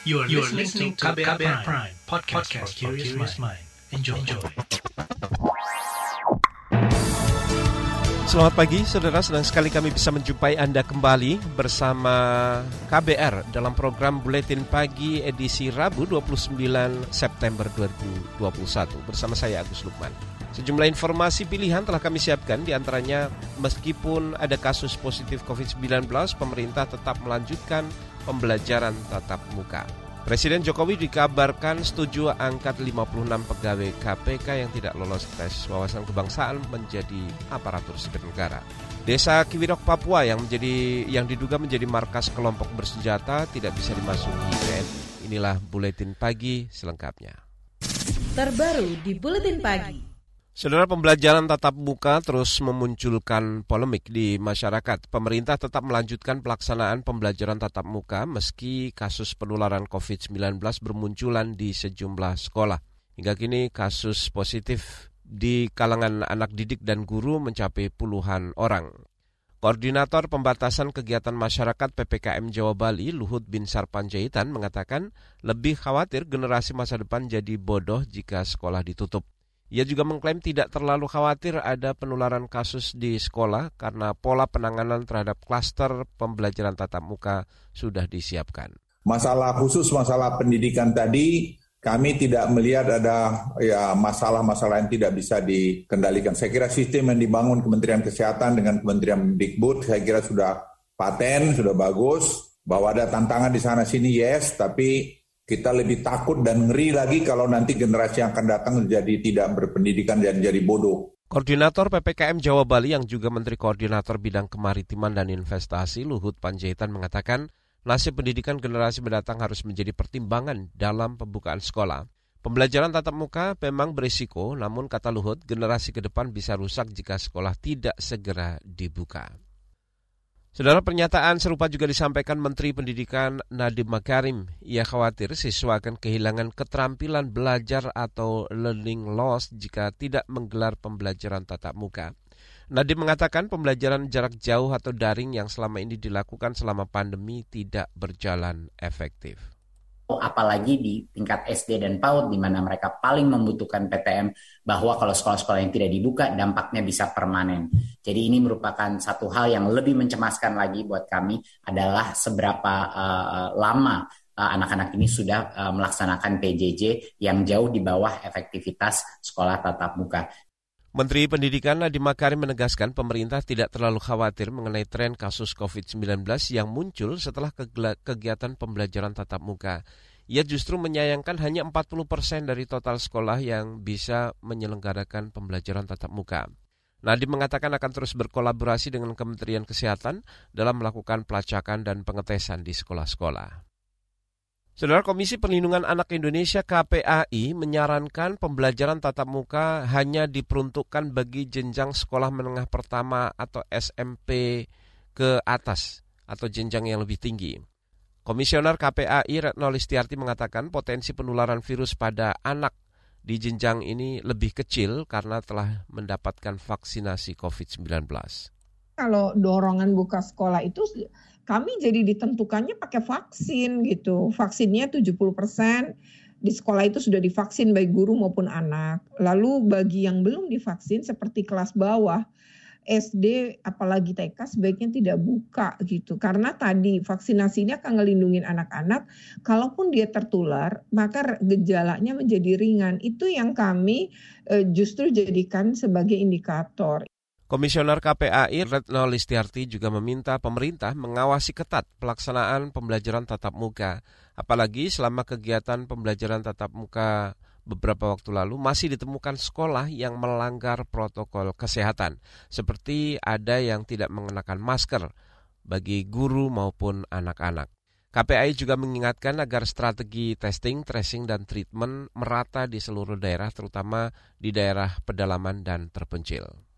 You are, you are listening to KBR, KBR Prime, Prime podcast, podcast for curious mind. Enjoy. Enjoy. Selamat pagi, saudara. Senang sekali kami bisa menjumpai Anda kembali bersama KBR dalam program Buletin Pagi edisi Rabu 29 September 2021 bersama saya Agus Lukman. Sejumlah informasi pilihan telah kami siapkan di antaranya meskipun ada kasus positif COVID-19, pemerintah tetap melanjutkan pembelajaran tatap muka. Presiden Jokowi dikabarkan setuju angkat 56 pegawai KPK yang tidak lolos tes wawasan kebangsaan menjadi aparatur sipil negara. Desa Kiwirok Papua yang menjadi yang diduga menjadi markas kelompok bersenjata tidak bisa dimasuki. Inilah buletin pagi selengkapnya. Terbaru di buletin pagi. Saudara pembelajaran tatap muka terus memunculkan polemik di masyarakat. Pemerintah tetap melanjutkan pelaksanaan pembelajaran tatap muka meski kasus penularan COVID-19 bermunculan di sejumlah sekolah. Hingga kini kasus positif di kalangan anak didik dan guru mencapai puluhan orang. Koordinator Pembatasan Kegiatan Masyarakat PPKM Jawa Bali, Luhut Binsar Panjaitan, mengatakan lebih khawatir generasi masa depan jadi bodoh jika sekolah ditutup. Ia juga mengklaim tidak terlalu khawatir ada penularan kasus di sekolah karena pola penanganan terhadap klaster pembelajaran tatap muka sudah disiapkan. Masalah khusus masalah pendidikan tadi kami tidak melihat ada ya masalah-masalah yang tidak bisa dikendalikan. Saya kira sistem yang dibangun Kementerian Kesehatan dengan Kementerian Dikbud saya kira sudah paten, sudah bagus. Bahwa ada tantangan di sana sini yes, tapi kita lebih takut dan ngeri lagi kalau nanti generasi yang akan datang jadi tidak berpendidikan dan jadi bodoh. Koordinator PPKM Jawa Bali yang juga Menteri Koordinator Bidang Kemaritiman dan Investasi Luhut Panjaitan mengatakan nasib pendidikan generasi mendatang harus menjadi pertimbangan dalam pembukaan sekolah. Pembelajaran tatap muka memang berisiko, namun kata Luhut, generasi ke depan bisa rusak jika sekolah tidak segera dibuka. Saudara pernyataan serupa juga disampaikan Menteri Pendidikan Nadiem Makarim. Ia khawatir siswa akan kehilangan keterampilan belajar atau learning loss jika tidak menggelar pembelajaran tatap muka. Nadiem mengatakan pembelajaran jarak jauh atau daring yang selama ini dilakukan selama pandemi tidak berjalan efektif apalagi di tingkat SD dan PAUD di mana mereka paling membutuhkan PTM bahwa kalau sekolah-sekolah yang tidak dibuka dampaknya bisa permanen. Jadi ini merupakan satu hal yang lebih mencemaskan lagi buat kami adalah seberapa uh, lama uh, anak-anak ini sudah uh, melaksanakan PJJ yang jauh di bawah efektivitas sekolah tatap muka. Menteri Pendidikan Nadiem Makarim menegaskan pemerintah tidak terlalu khawatir mengenai tren kasus COVID-19 yang muncul setelah kegiatan pembelajaran tatap muka. Ia justru menyayangkan hanya 40 persen dari total sekolah yang bisa menyelenggarakan pembelajaran tatap muka. Nadiem mengatakan akan terus berkolaborasi dengan Kementerian Kesehatan dalam melakukan pelacakan dan pengetesan di sekolah-sekolah. Saudara Komisi Perlindungan Anak Indonesia KPAI menyarankan pembelajaran tatap muka hanya diperuntukkan bagi jenjang sekolah menengah pertama atau SMP ke atas atau jenjang yang lebih tinggi. Komisioner KPAI Retno Listiarti mengatakan potensi penularan virus pada anak di jenjang ini lebih kecil karena telah mendapatkan vaksinasi COVID-19. Kalau dorongan buka sekolah itu kami jadi ditentukannya pakai vaksin gitu. Vaksinnya 70% di sekolah itu sudah divaksin baik guru maupun anak. Lalu bagi yang belum divaksin seperti kelas bawah, SD apalagi TK sebaiknya tidak buka gitu karena tadi vaksinasi ini akan ngelindungin anak-anak kalaupun dia tertular maka gejalanya menjadi ringan itu yang kami eh, justru jadikan sebagai indikator Komisioner KPAI Retno Listiarti juga meminta pemerintah mengawasi ketat pelaksanaan pembelajaran tatap muka. Apalagi selama kegiatan pembelajaran tatap muka beberapa waktu lalu masih ditemukan sekolah yang melanggar protokol kesehatan. Seperti ada yang tidak mengenakan masker bagi guru maupun anak-anak. KPAI juga mengingatkan agar strategi testing, tracing, dan treatment merata di seluruh daerah, terutama di daerah pedalaman dan terpencil.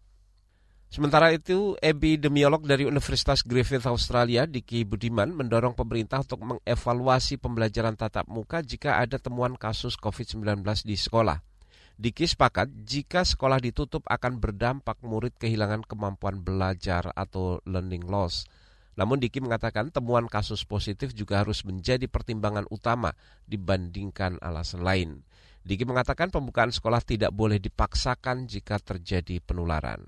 Sementara itu, epidemiolog dari Universitas Griffith Australia, Diki Budiman, mendorong pemerintah untuk mengevaluasi pembelajaran tatap muka jika ada temuan kasus COVID-19 di sekolah. Diki sepakat jika sekolah ditutup akan berdampak murid kehilangan kemampuan belajar atau learning loss. Namun Diki mengatakan temuan kasus positif juga harus menjadi pertimbangan utama dibandingkan alasan lain. Diki mengatakan pembukaan sekolah tidak boleh dipaksakan jika terjadi penularan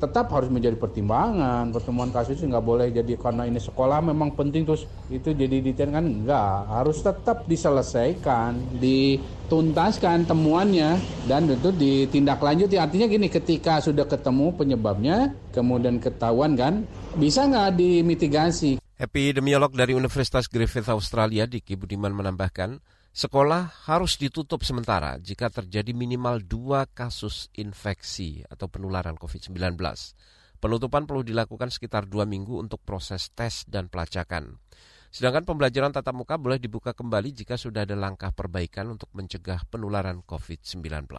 tetap harus menjadi pertimbangan. Pertemuan kasus nggak boleh jadi karena ini sekolah memang penting terus itu jadi ditentukan enggak harus tetap diselesaikan dituntaskan temuannya dan itu ditindaklanjuti. Artinya gini ketika sudah ketemu penyebabnya kemudian ketahuan kan bisa nggak dimitigasi? Epidemiolog dari Universitas Griffith Australia Diki Budiman menambahkan Sekolah harus ditutup sementara jika terjadi minimal dua kasus infeksi atau penularan COVID-19. Penutupan perlu dilakukan sekitar dua minggu untuk proses tes dan pelacakan. Sedangkan pembelajaran tatap muka boleh dibuka kembali jika sudah ada langkah perbaikan untuk mencegah penularan COVID-19.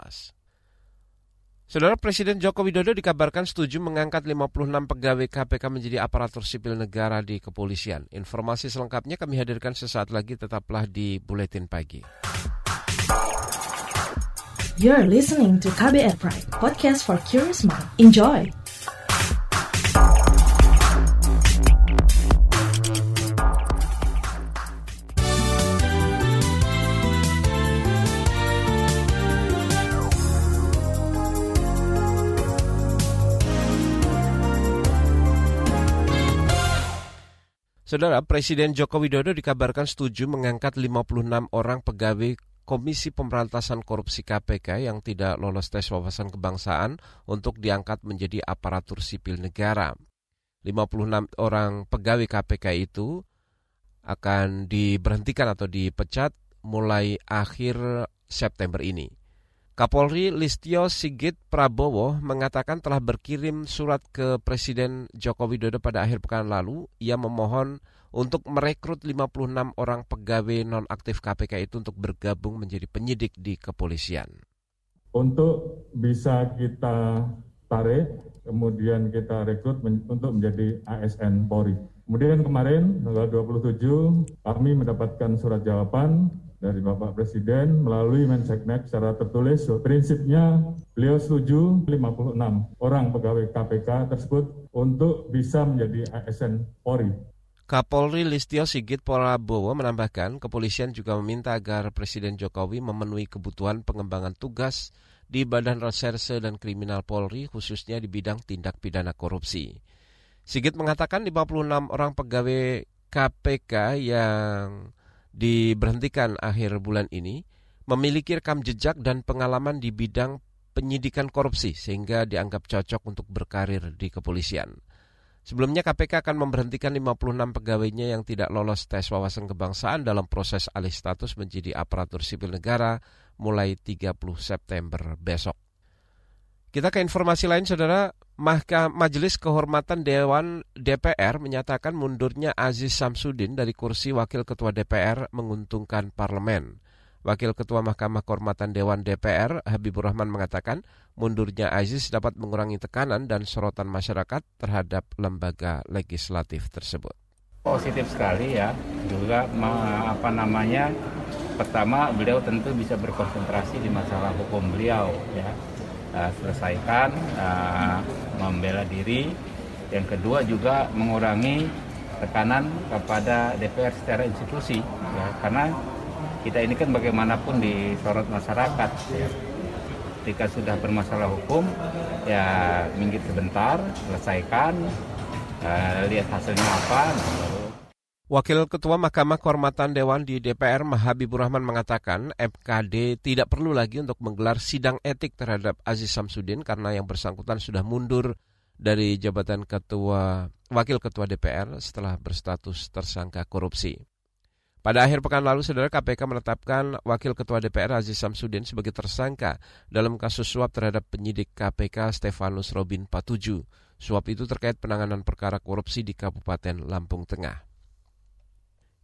Saudara Presiden Joko Widodo dikabarkan setuju mengangkat 56 pegawai KPK menjadi aparatur sipil negara di kepolisian. Informasi selengkapnya kami hadirkan sesaat lagi tetaplah di Buletin Pagi. You're listening to KBR Pride, podcast for curious mind. Enjoy! Saudara, Presiden Joko Widodo dikabarkan setuju mengangkat 56 orang pegawai Komisi Pemberantasan Korupsi KPK yang tidak lolos tes wawasan kebangsaan untuk diangkat menjadi aparatur sipil negara. 56 orang pegawai KPK itu akan diberhentikan atau dipecat mulai akhir September ini. Kapolri Listio Sigit Prabowo mengatakan telah berkirim surat ke Presiden Joko Widodo pada akhir pekan lalu. Ia memohon untuk merekrut 56 orang pegawai nonaktif KPK itu untuk bergabung menjadi penyidik di kepolisian. Untuk bisa kita tarik, kemudian kita rekrut men untuk menjadi ASN Polri. Kemudian kemarin tanggal 27 kami mendapatkan surat jawaban dari Bapak Presiden melalui Menseknek secara tertulis. Prinsipnya beliau setuju 56 orang pegawai KPK tersebut untuk bisa menjadi ASN Polri. Kapolri Listio Sigit Prabowo menambahkan kepolisian juga meminta agar Presiden Jokowi memenuhi kebutuhan pengembangan tugas di Badan Reserse dan Kriminal Polri khususnya di bidang tindak pidana korupsi. Sigit mengatakan 56 orang pegawai KPK yang diberhentikan akhir bulan ini memiliki rekam jejak dan pengalaman di bidang penyidikan korupsi sehingga dianggap cocok untuk berkarir di kepolisian. Sebelumnya KPK akan memberhentikan 56 pegawainya yang tidak lolos tes wawasan kebangsaan dalam proses alih status menjadi aparatur sipil negara mulai 30 September besok. Kita ke informasi lain, Saudara. Mahkamah Majelis Kehormatan Dewan DPR menyatakan mundurnya Aziz Samsudin dari kursi Wakil Ketua DPR menguntungkan parlemen. Wakil Ketua Mahkamah Kehormatan Dewan DPR Habibur Rahman mengatakan mundurnya Aziz dapat mengurangi tekanan dan sorotan masyarakat terhadap lembaga legislatif tersebut. Positif sekali ya, juga apa namanya pertama beliau tentu bisa berkonsentrasi di masalah hukum beliau ya uh, selesaikan uh, membela diri yang kedua juga mengurangi tekanan kepada DPR secara institusi ya karena kita ini kan bagaimanapun disorot masyarakat ya. ketika sudah bermasalah hukum ya minggir sebentar selesaikan uh, lihat hasilnya apa nah, Wakil Ketua Mahkamah Kehormatan Dewan di DPR Mahabibur Rahman mengatakan MKD tidak perlu lagi untuk menggelar sidang etik terhadap Aziz Samsudin karena yang bersangkutan sudah mundur dari jabatan Ketua Wakil Ketua DPR setelah berstatus tersangka korupsi. Pada akhir pekan lalu, saudara KPK menetapkan Wakil Ketua DPR Aziz Samsudin sebagai tersangka dalam kasus suap terhadap penyidik KPK Stefanus Robin Patuju. Suap itu terkait penanganan perkara korupsi di Kabupaten Lampung Tengah.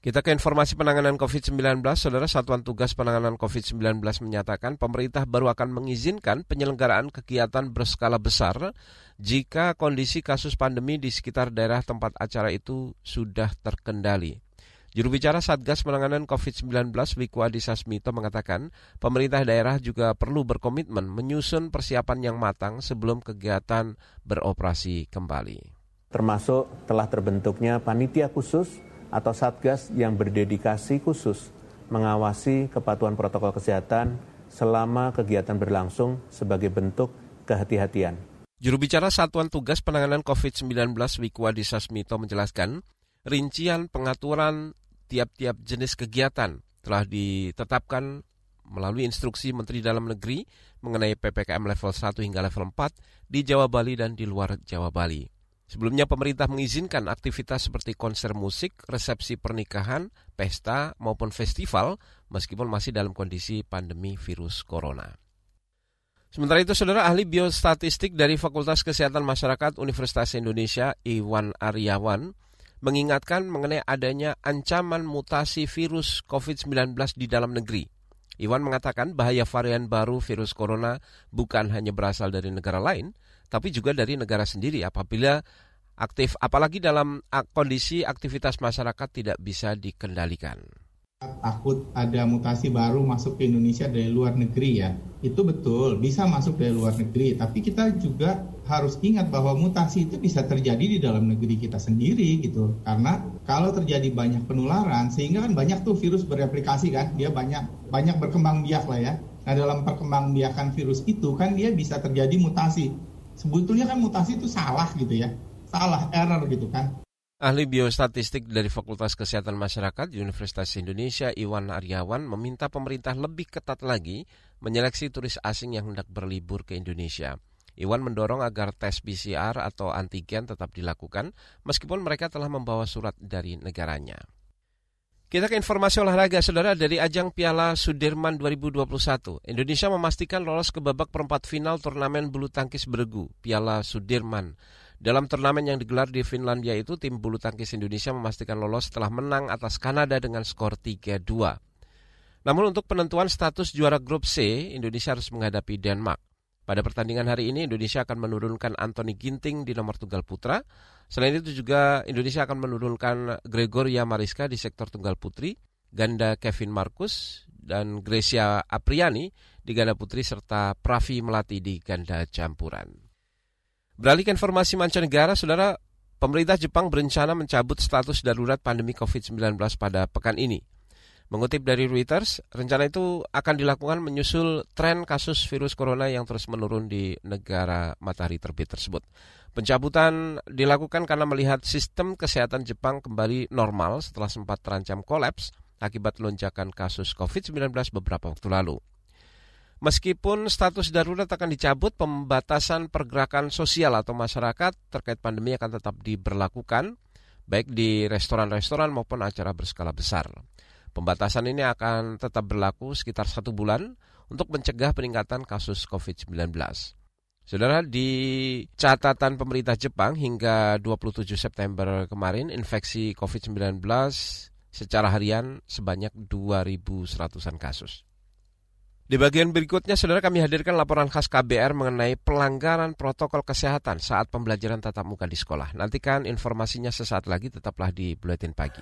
Kita ke informasi penanganan COVID-19, Saudara Satuan Tugas Penanganan COVID-19 menyatakan pemerintah baru akan mengizinkan penyelenggaraan kegiatan berskala besar jika kondisi kasus pandemi di sekitar daerah tempat acara itu sudah terkendali. Juru bicara Satgas Penanganan COVID-19 Wiku Adhisa Smito mengatakan pemerintah daerah juga perlu berkomitmen menyusun persiapan yang matang sebelum kegiatan beroperasi kembali. termasuk telah terbentuknya panitia khusus atau satgas yang berdedikasi khusus mengawasi kepatuhan protokol kesehatan selama kegiatan berlangsung sebagai bentuk kehati-hatian. Juru bicara Satuan Tugas Penanganan COVID-19 Wikwadi Sasmito menjelaskan, rincian pengaturan tiap-tiap jenis kegiatan telah ditetapkan melalui instruksi Menteri Dalam Negeri mengenai PPKM level 1 hingga level 4 di Jawa Bali dan di luar Jawa Bali. Sebelumnya pemerintah mengizinkan aktivitas seperti konser musik, resepsi pernikahan, pesta maupun festival meskipun masih dalam kondisi pandemi virus corona. Sementara itu, saudara ahli biostatistik dari Fakultas Kesehatan Masyarakat Universitas Indonesia, Iwan Aryawan, mengingatkan mengenai adanya ancaman mutasi virus COVID-19 di dalam negeri. Iwan mengatakan bahaya varian baru virus corona bukan hanya berasal dari negara lain, tapi juga dari negara sendiri apabila aktif, apalagi dalam kondisi aktivitas masyarakat tidak bisa dikendalikan takut ada mutasi baru masuk ke Indonesia dari luar negeri ya. Itu betul, bisa masuk dari luar negeri. Tapi kita juga harus ingat bahwa mutasi itu bisa terjadi di dalam negeri kita sendiri gitu. Karena kalau terjadi banyak penularan, sehingga kan banyak tuh virus bereplikasi kan, dia banyak banyak berkembang biak lah ya. Nah dalam perkembang biakan virus itu kan dia bisa terjadi mutasi. Sebetulnya kan mutasi itu salah gitu ya, salah error gitu kan. Ahli biostatistik dari Fakultas Kesehatan Masyarakat Universitas Indonesia Iwan Aryawan meminta pemerintah lebih ketat lagi menyeleksi turis asing yang hendak berlibur ke Indonesia. Iwan mendorong agar tes PCR atau antigen tetap dilakukan meskipun mereka telah membawa surat dari negaranya. Kita ke informasi olahraga, saudara, dari ajang Piala Sudirman 2021. Indonesia memastikan lolos ke babak perempat final turnamen bulu tangkis beregu, Piala Sudirman. Dalam turnamen yang digelar di Finlandia itu, tim bulu tangkis Indonesia memastikan lolos setelah menang atas Kanada dengan skor 3-2. Namun untuk penentuan status juara grup C, Indonesia harus menghadapi Denmark. Pada pertandingan hari ini, Indonesia akan menurunkan Anthony Ginting di nomor tunggal putra. Selain itu juga Indonesia akan menurunkan Gregoria Mariska di sektor tunggal putri, ganda Kevin Marcus, dan Gracia Apriani di ganda putri, serta Pravi Melati di ganda campuran. Beralih ke informasi mancanegara, saudara, pemerintah Jepang berencana mencabut status darurat pandemi COVID-19 pada pekan ini. Mengutip dari Reuters, rencana itu akan dilakukan menyusul tren kasus virus corona yang terus menurun di negara matahari terbit tersebut. Pencabutan dilakukan karena melihat sistem kesehatan Jepang kembali normal setelah sempat terancam kolaps akibat lonjakan kasus COVID-19 beberapa waktu lalu. Meskipun status darurat akan dicabut, pembatasan pergerakan sosial atau masyarakat terkait pandemi akan tetap diberlakukan, baik di restoran-restoran maupun acara berskala besar. Pembatasan ini akan tetap berlaku sekitar satu bulan untuk mencegah peningkatan kasus COVID-19. Saudara, di catatan pemerintah Jepang hingga 27 September kemarin, infeksi COVID-19 secara harian sebanyak 2.100-an kasus. Di bagian berikutnya, saudara kami hadirkan laporan khas KBR mengenai pelanggaran protokol kesehatan saat pembelajaran tatap muka di sekolah. Nantikan informasinya sesaat lagi, tetaplah di Buletin Pagi.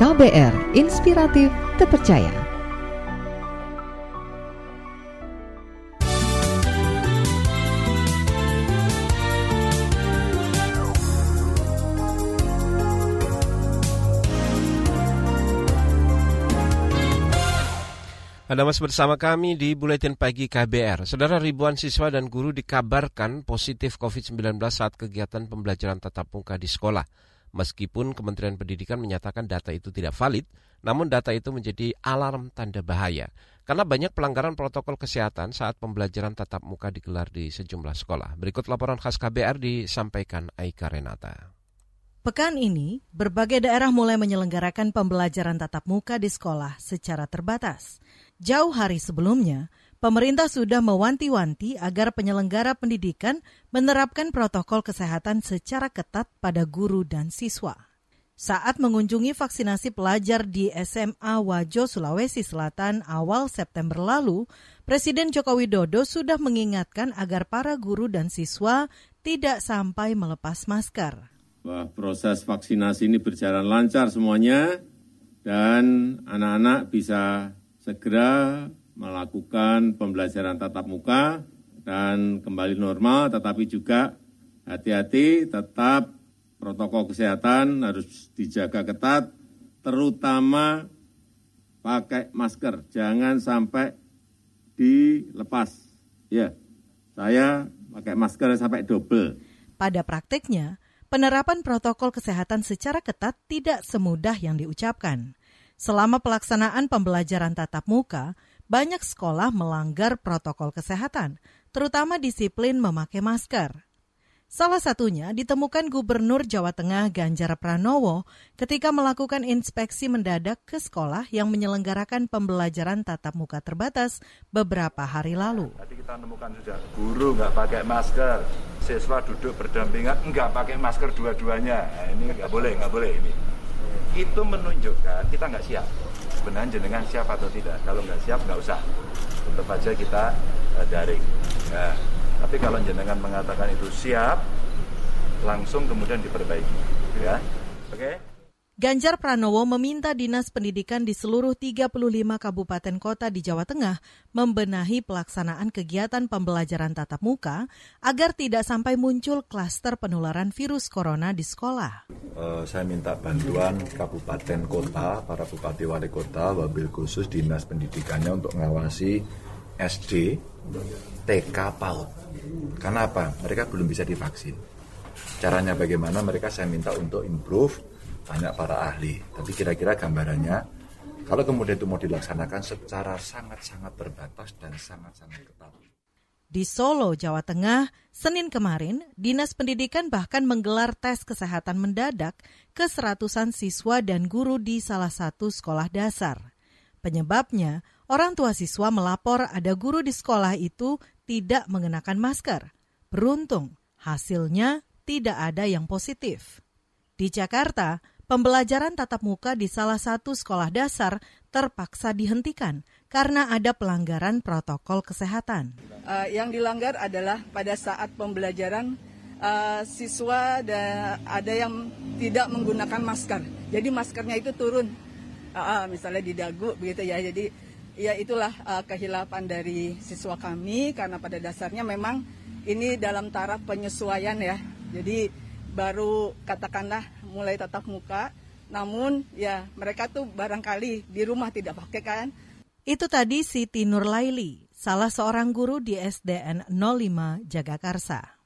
KBR Inspiratif Terpercaya. Anda masih bersama kami di Buletin Pagi KBR. Saudara ribuan siswa dan guru dikabarkan positif COVID-19 saat kegiatan pembelajaran tatap muka di sekolah. Meskipun Kementerian Pendidikan menyatakan data itu tidak valid, namun data itu menjadi alarm tanda bahaya. Karena banyak pelanggaran protokol kesehatan saat pembelajaran tatap muka digelar di sejumlah sekolah. Berikut laporan khas KBR disampaikan Aika Renata. Pekan ini, berbagai daerah mulai menyelenggarakan pembelajaran tatap muka di sekolah secara terbatas. Jauh hari sebelumnya, pemerintah sudah mewanti-wanti agar penyelenggara pendidikan menerapkan protokol kesehatan secara ketat pada guru dan siswa. Saat mengunjungi vaksinasi pelajar di SMA Wajo, Sulawesi Selatan awal September lalu, Presiden Joko Widodo sudah mengingatkan agar para guru dan siswa tidak sampai melepas masker. Bahwa proses vaksinasi ini berjalan lancar semuanya dan anak-anak bisa segera melakukan pembelajaran tatap muka dan kembali normal, tetapi juga hati-hati tetap protokol kesehatan harus dijaga ketat, terutama pakai masker, jangan sampai dilepas. Ya, saya pakai masker sampai double. Pada prakteknya, penerapan protokol kesehatan secara ketat tidak semudah yang diucapkan. Selama pelaksanaan pembelajaran tatap muka, banyak sekolah melanggar protokol kesehatan, terutama disiplin memakai masker. Salah satunya ditemukan Gubernur Jawa Tengah Ganjar Pranowo ketika melakukan inspeksi mendadak ke sekolah yang menyelenggarakan pembelajaran tatap muka terbatas beberapa hari lalu. Tadi kita menemukan sudah guru nggak pakai masker, siswa duduk berdampingan nggak pakai masker dua-duanya. Nah, ini nggak boleh, nggak boleh ini itu menunjukkan kita nggak siap. Sebenarnya jenengan siap atau tidak. Kalau nggak siap nggak usah. Tetap aja kita uh, daring. Nah, tapi kalau jenengan mengatakan itu siap, langsung kemudian diperbaiki. Ya, oke? Okay? Ganjar Pranowo meminta Dinas Pendidikan di seluruh 35 kabupaten kota di Jawa Tengah membenahi pelaksanaan kegiatan pembelajaran tatap muka agar tidak sampai muncul klaster penularan virus corona di sekolah. Uh, saya minta bantuan kabupaten kota, para bupati wali kota, wabil khusus Dinas Pendidikannya untuk mengawasi SD, TK, PAUD. Karena apa? Mereka belum bisa divaksin. Caranya bagaimana? Mereka saya minta untuk improve banyak para ahli. Tapi kira-kira gambarannya, kalau kemudian itu mau dilaksanakan secara sangat-sangat terbatas dan sangat-sangat ketat. Di Solo, Jawa Tengah, Senin kemarin, Dinas Pendidikan bahkan menggelar tes kesehatan mendadak ke seratusan siswa dan guru di salah satu sekolah dasar. Penyebabnya, orang tua siswa melapor ada guru di sekolah itu tidak mengenakan masker. Beruntung, hasilnya tidak ada yang positif. Di Jakarta, pembelajaran tatap muka di salah satu sekolah dasar terpaksa dihentikan karena ada pelanggaran protokol kesehatan. Uh, yang dilanggar adalah pada saat pembelajaran uh, siswa ada, ada yang tidak menggunakan masker. Jadi maskernya itu turun, uh, misalnya di dagu begitu ya. Jadi ya itulah uh, kehilapan dari siswa kami karena pada dasarnya memang ini dalam taraf penyesuaian ya. Jadi baru katakanlah mulai tatap muka, namun ya mereka tuh barangkali di rumah tidak pakai kan. Itu tadi Siti Nurlaili, salah seorang guru di SDN 05 Jagakarsa.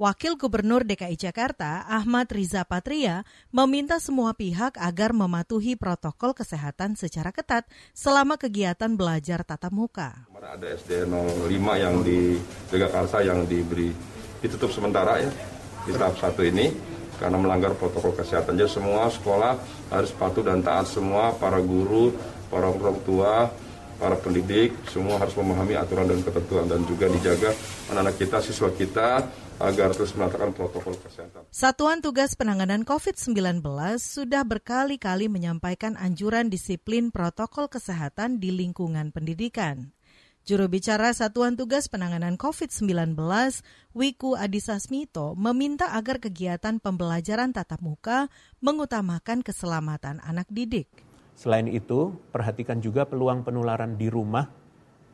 Wakil Gubernur DKI Jakarta, Ahmad Riza Patria, meminta semua pihak agar mematuhi protokol kesehatan secara ketat selama kegiatan belajar tatap muka. Ada SD 05 yang di Jagakarsa yang diberi ditutup sementara ya di tahap satu ini karena melanggar protokol kesehatan. Jadi semua sekolah harus patuh dan taat semua para guru, para orang tua, para pendidik, semua harus memahami aturan dan ketentuan dan juga dijaga anak-anak kita, siswa kita agar terus melakukan protokol kesehatan. Satuan Tugas Penanganan COVID-19 sudah berkali-kali menyampaikan anjuran disiplin protokol kesehatan di lingkungan pendidikan. Juru bicara Satuan Tugas Penanganan COVID-19, Wiku Adhisa Smito, meminta agar kegiatan pembelajaran tatap muka mengutamakan keselamatan anak didik. Selain itu, perhatikan juga peluang penularan di rumah,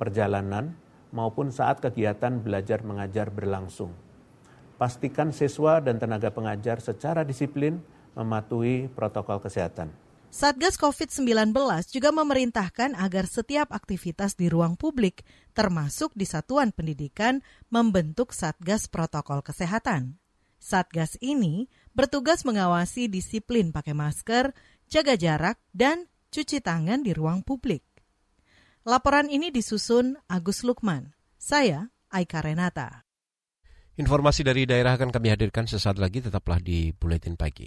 perjalanan, maupun saat kegiatan belajar mengajar berlangsung. Pastikan siswa dan tenaga pengajar secara disiplin mematuhi protokol kesehatan. Satgas COVID-19 juga memerintahkan agar setiap aktivitas di ruang publik, termasuk di satuan pendidikan, membentuk Satgas Protokol Kesehatan. Satgas ini bertugas mengawasi disiplin pakai masker, jaga jarak, dan cuci tangan di ruang publik. Laporan ini disusun Agus Lukman. Saya Aika Renata. Informasi dari daerah akan kami hadirkan sesaat lagi, tetaplah di Buletin Pagi.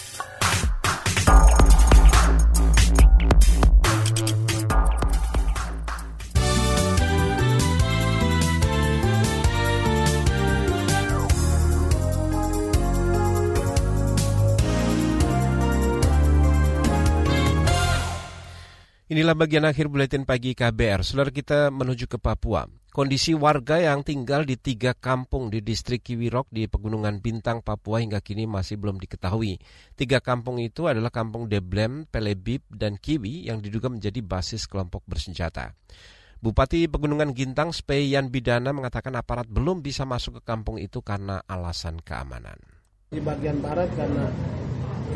Inilah bagian akhir buletin pagi KBR. Saudara kita menuju ke Papua. Kondisi warga yang tinggal di tiga kampung di distrik Kiwirok di Pegunungan Bintang, Papua hingga kini masih belum diketahui. Tiga kampung itu adalah kampung Deblem, Pelebib, dan Kiwi yang diduga menjadi basis kelompok bersenjata. Bupati Pegunungan Gintang, Speyan Bidana mengatakan aparat belum bisa masuk ke kampung itu karena alasan keamanan. Di bagian barat karena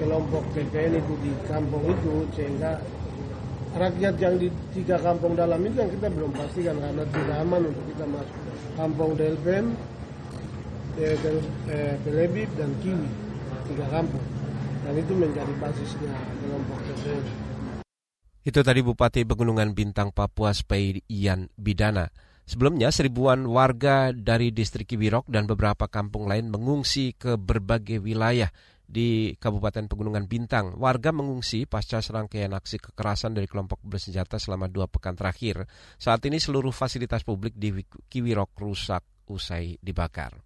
kelompok PPN itu di kampung itu sehingga rakyat yang di tiga kampung dalam itu yang kita belum pastikan karena tidak aman untuk kita masuk. Kampung Delpen, eh, Del, eh, Belebib, dan Kiwi, tiga kampung. Dan itu menjadi basisnya kelompok tersebut. Itu tadi Bupati Pegunungan Bintang Papua Spei Ian Bidana. Sebelumnya, seribuan warga dari distrik Kiwirok dan beberapa kampung lain mengungsi ke berbagai wilayah di Kabupaten Pegunungan Bintang. Warga mengungsi pasca serangkaian aksi kekerasan dari kelompok bersenjata selama dua pekan terakhir. Saat ini seluruh fasilitas publik di Kiwirok rusak usai dibakar.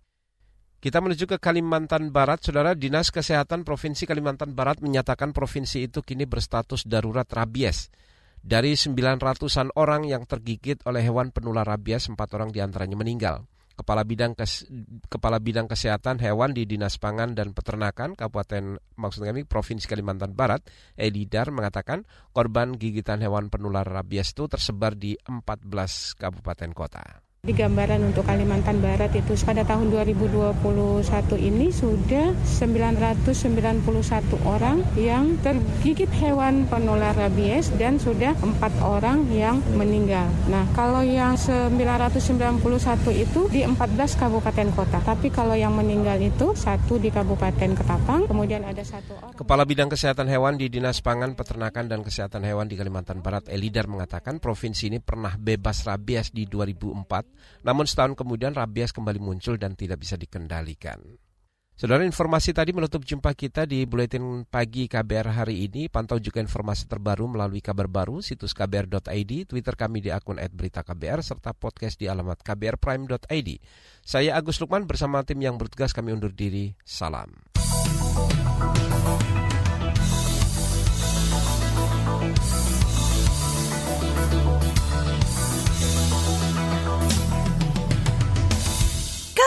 Kita menuju ke Kalimantan Barat, Saudara Dinas Kesehatan Provinsi Kalimantan Barat menyatakan provinsi itu kini berstatus darurat rabies. Dari 900-an orang yang tergigit oleh hewan penular rabies, empat orang di antaranya meninggal. Kepala Bidang Kes, Kepala Bidang Kesehatan Hewan di Dinas Pangan dan Peternakan Kabupaten maksud kami Provinsi Kalimantan Barat, Elidar mengatakan korban gigitan hewan penular rabies itu tersebar di 14 kabupaten kota. Di gambaran untuk Kalimantan Barat itu pada tahun 2021 ini sudah 991 orang yang tergigit hewan penular rabies dan sudah empat orang yang meninggal. Nah, kalau yang 991 itu di 14 kabupaten kota. Tapi kalau yang meninggal itu satu di Kabupaten Ketapang, kemudian ada satu orang. Kepala Bidang Kesehatan Hewan di Dinas Pangan, Peternakan dan Kesehatan Hewan di Kalimantan Barat, Elidar mengatakan provinsi ini pernah bebas rabies di 2004 namun setahun kemudian rabies kembali muncul dan tidak bisa dikendalikan. Saudara informasi tadi menutup jumpa kita di Buletin Pagi KBR hari ini. Pantau juga informasi terbaru melalui kabar baru, situs kbr.id, Twitter kami di akun @beritaKBR, serta podcast di alamat kbrprime.id. Saya Agus Lukman bersama tim yang bertugas kami undur diri. Salam.